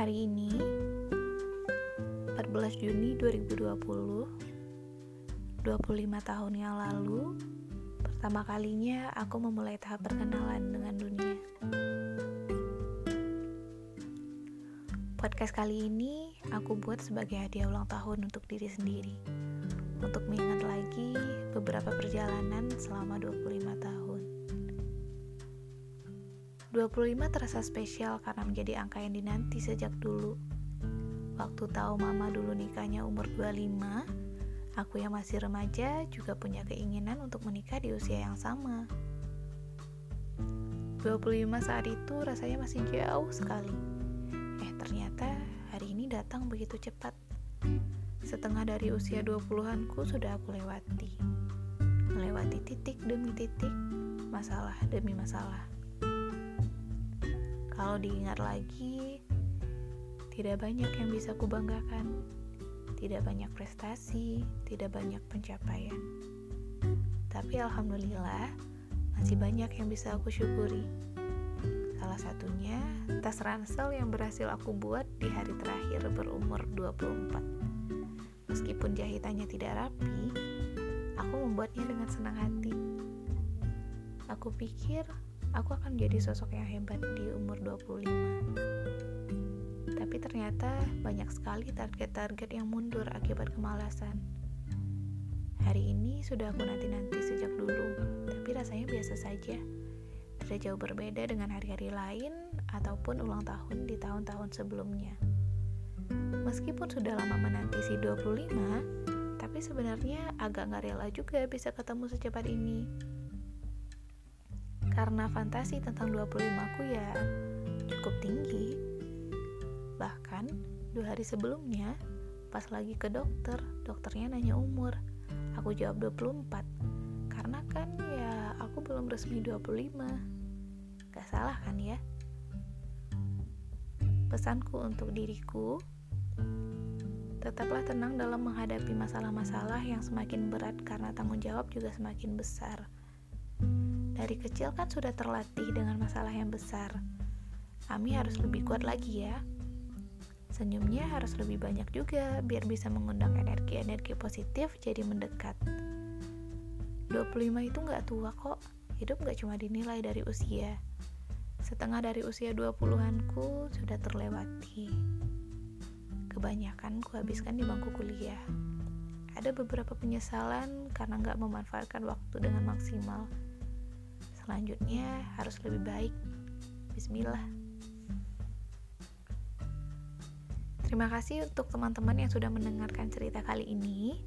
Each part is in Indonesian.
Hari ini 14 Juni 2020 25 tahun yang lalu Pertama kalinya aku memulai tahap perkenalan dengan dunia. Podcast kali ini aku buat sebagai hadiah ulang tahun untuk diri sendiri Untuk mengingat lagi beberapa perjalanan selama 25 tahun. 25 terasa spesial karena menjadi angka yang dinanti sejak dulu. Waktu tahu mama dulu nikahnya umur 25, Aku yang masih remaja juga punya keinginan untuk menikah di usia yang sama. 25 saat itu rasanya masih jauh sekali. Eh ternyata hari ini datang begitu cepat. Setengah dari usia 20-anku sudah aku lewati. Melewati titik demi titik, masalah demi masalah. Kalau diingat lagi, tidak banyak yang bisa kubanggakan tidak banyak prestasi, tidak banyak pencapaian. Tapi alhamdulillah, masih banyak yang bisa aku syukuri. Salah satunya tas ransel yang berhasil aku buat di hari terakhir berumur 24. Meskipun jahitannya tidak rapi, aku membuatnya dengan senang hati. Aku pikir aku akan menjadi sosok yang hebat di umur 25 tapi ternyata banyak sekali target-target yang mundur akibat kemalasan. Hari ini sudah aku nanti-nanti sejak dulu, tapi rasanya biasa saja. Tidak jauh berbeda dengan hari-hari lain ataupun ulang tahun di tahun-tahun sebelumnya. Meskipun sudah lama menanti si 25, tapi sebenarnya agak nggak rela juga bisa ketemu secepat ini. Karena fantasi tentang 25 aku ya cukup tinggi, Bahkan, dua hari sebelumnya, pas lagi ke dokter, dokternya nanya umur. Aku jawab 24. Karena kan ya aku belum resmi 25. Gak salah kan ya? Pesanku untuk diriku, tetaplah tenang dalam menghadapi masalah-masalah yang semakin berat karena tanggung jawab juga semakin besar. Dari kecil kan sudah terlatih dengan masalah yang besar. Kami harus lebih kuat lagi ya. Senyumnya harus lebih banyak juga biar bisa mengundang energi-energi positif jadi mendekat. 25 itu nggak tua kok, hidup nggak cuma dinilai dari usia. Setengah dari usia 20-anku sudah terlewati. Kebanyakan ku habiskan di bangku kuliah. Ada beberapa penyesalan karena nggak memanfaatkan waktu dengan maksimal. Selanjutnya harus lebih baik. Bismillah. Terima kasih untuk teman-teman yang sudah mendengarkan cerita kali ini.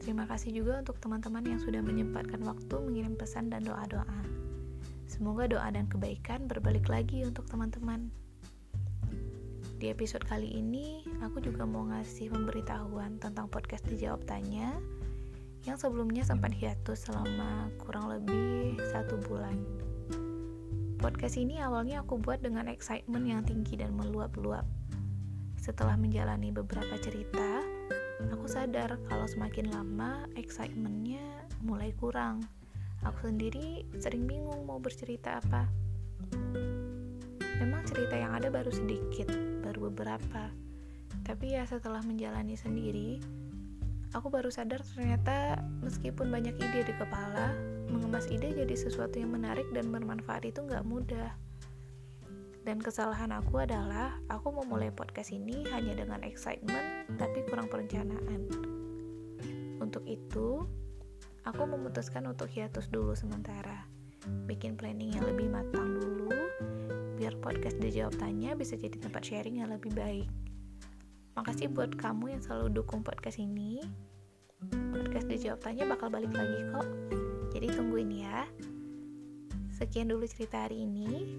Terima kasih juga untuk teman-teman yang sudah menyempatkan waktu mengirim pesan dan doa-doa. Semoga doa dan kebaikan berbalik lagi untuk teman-teman. Di episode kali ini, aku juga mau ngasih pemberitahuan tentang podcast Dijawab Tanya yang sebelumnya sempat hiatus selama kurang lebih satu bulan. Podcast ini awalnya aku buat dengan excitement yang tinggi dan meluap-luap setelah menjalani beberapa cerita, aku sadar kalau semakin lama excitementnya mulai kurang. Aku sendiri sering bingung mau bercerita apa. Memang cerita yang ada baru sedikit, baru beberapa. Tapi ya setelah menjalani sendiri, aku baru sadar ternyata meskipun banyak ide di kepala, mengemas ide jadi sesuatu yang menarik dan bermanfaat itu nggak mudah. Dan kesalahan aku adalah aku memulai podcast ini hanya dengan excitement tapi kurang perencanaan. Untuk itu, aku memutuskan untuk hiatus dulu sementara. Bikin planning yang lebih matang dulu biar podcast dijawab tanya bisa jadi tempat sharing yang lebih baik. Makasih buat kamu yang selalu dukung podcast ini. Podcast dijawab tanya bakal balik lagi kok. Jadi tungguin ya. Sekian dulu cerita hari ini.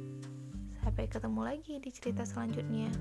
Sampai ketemu lagi di cerita selanjutnya.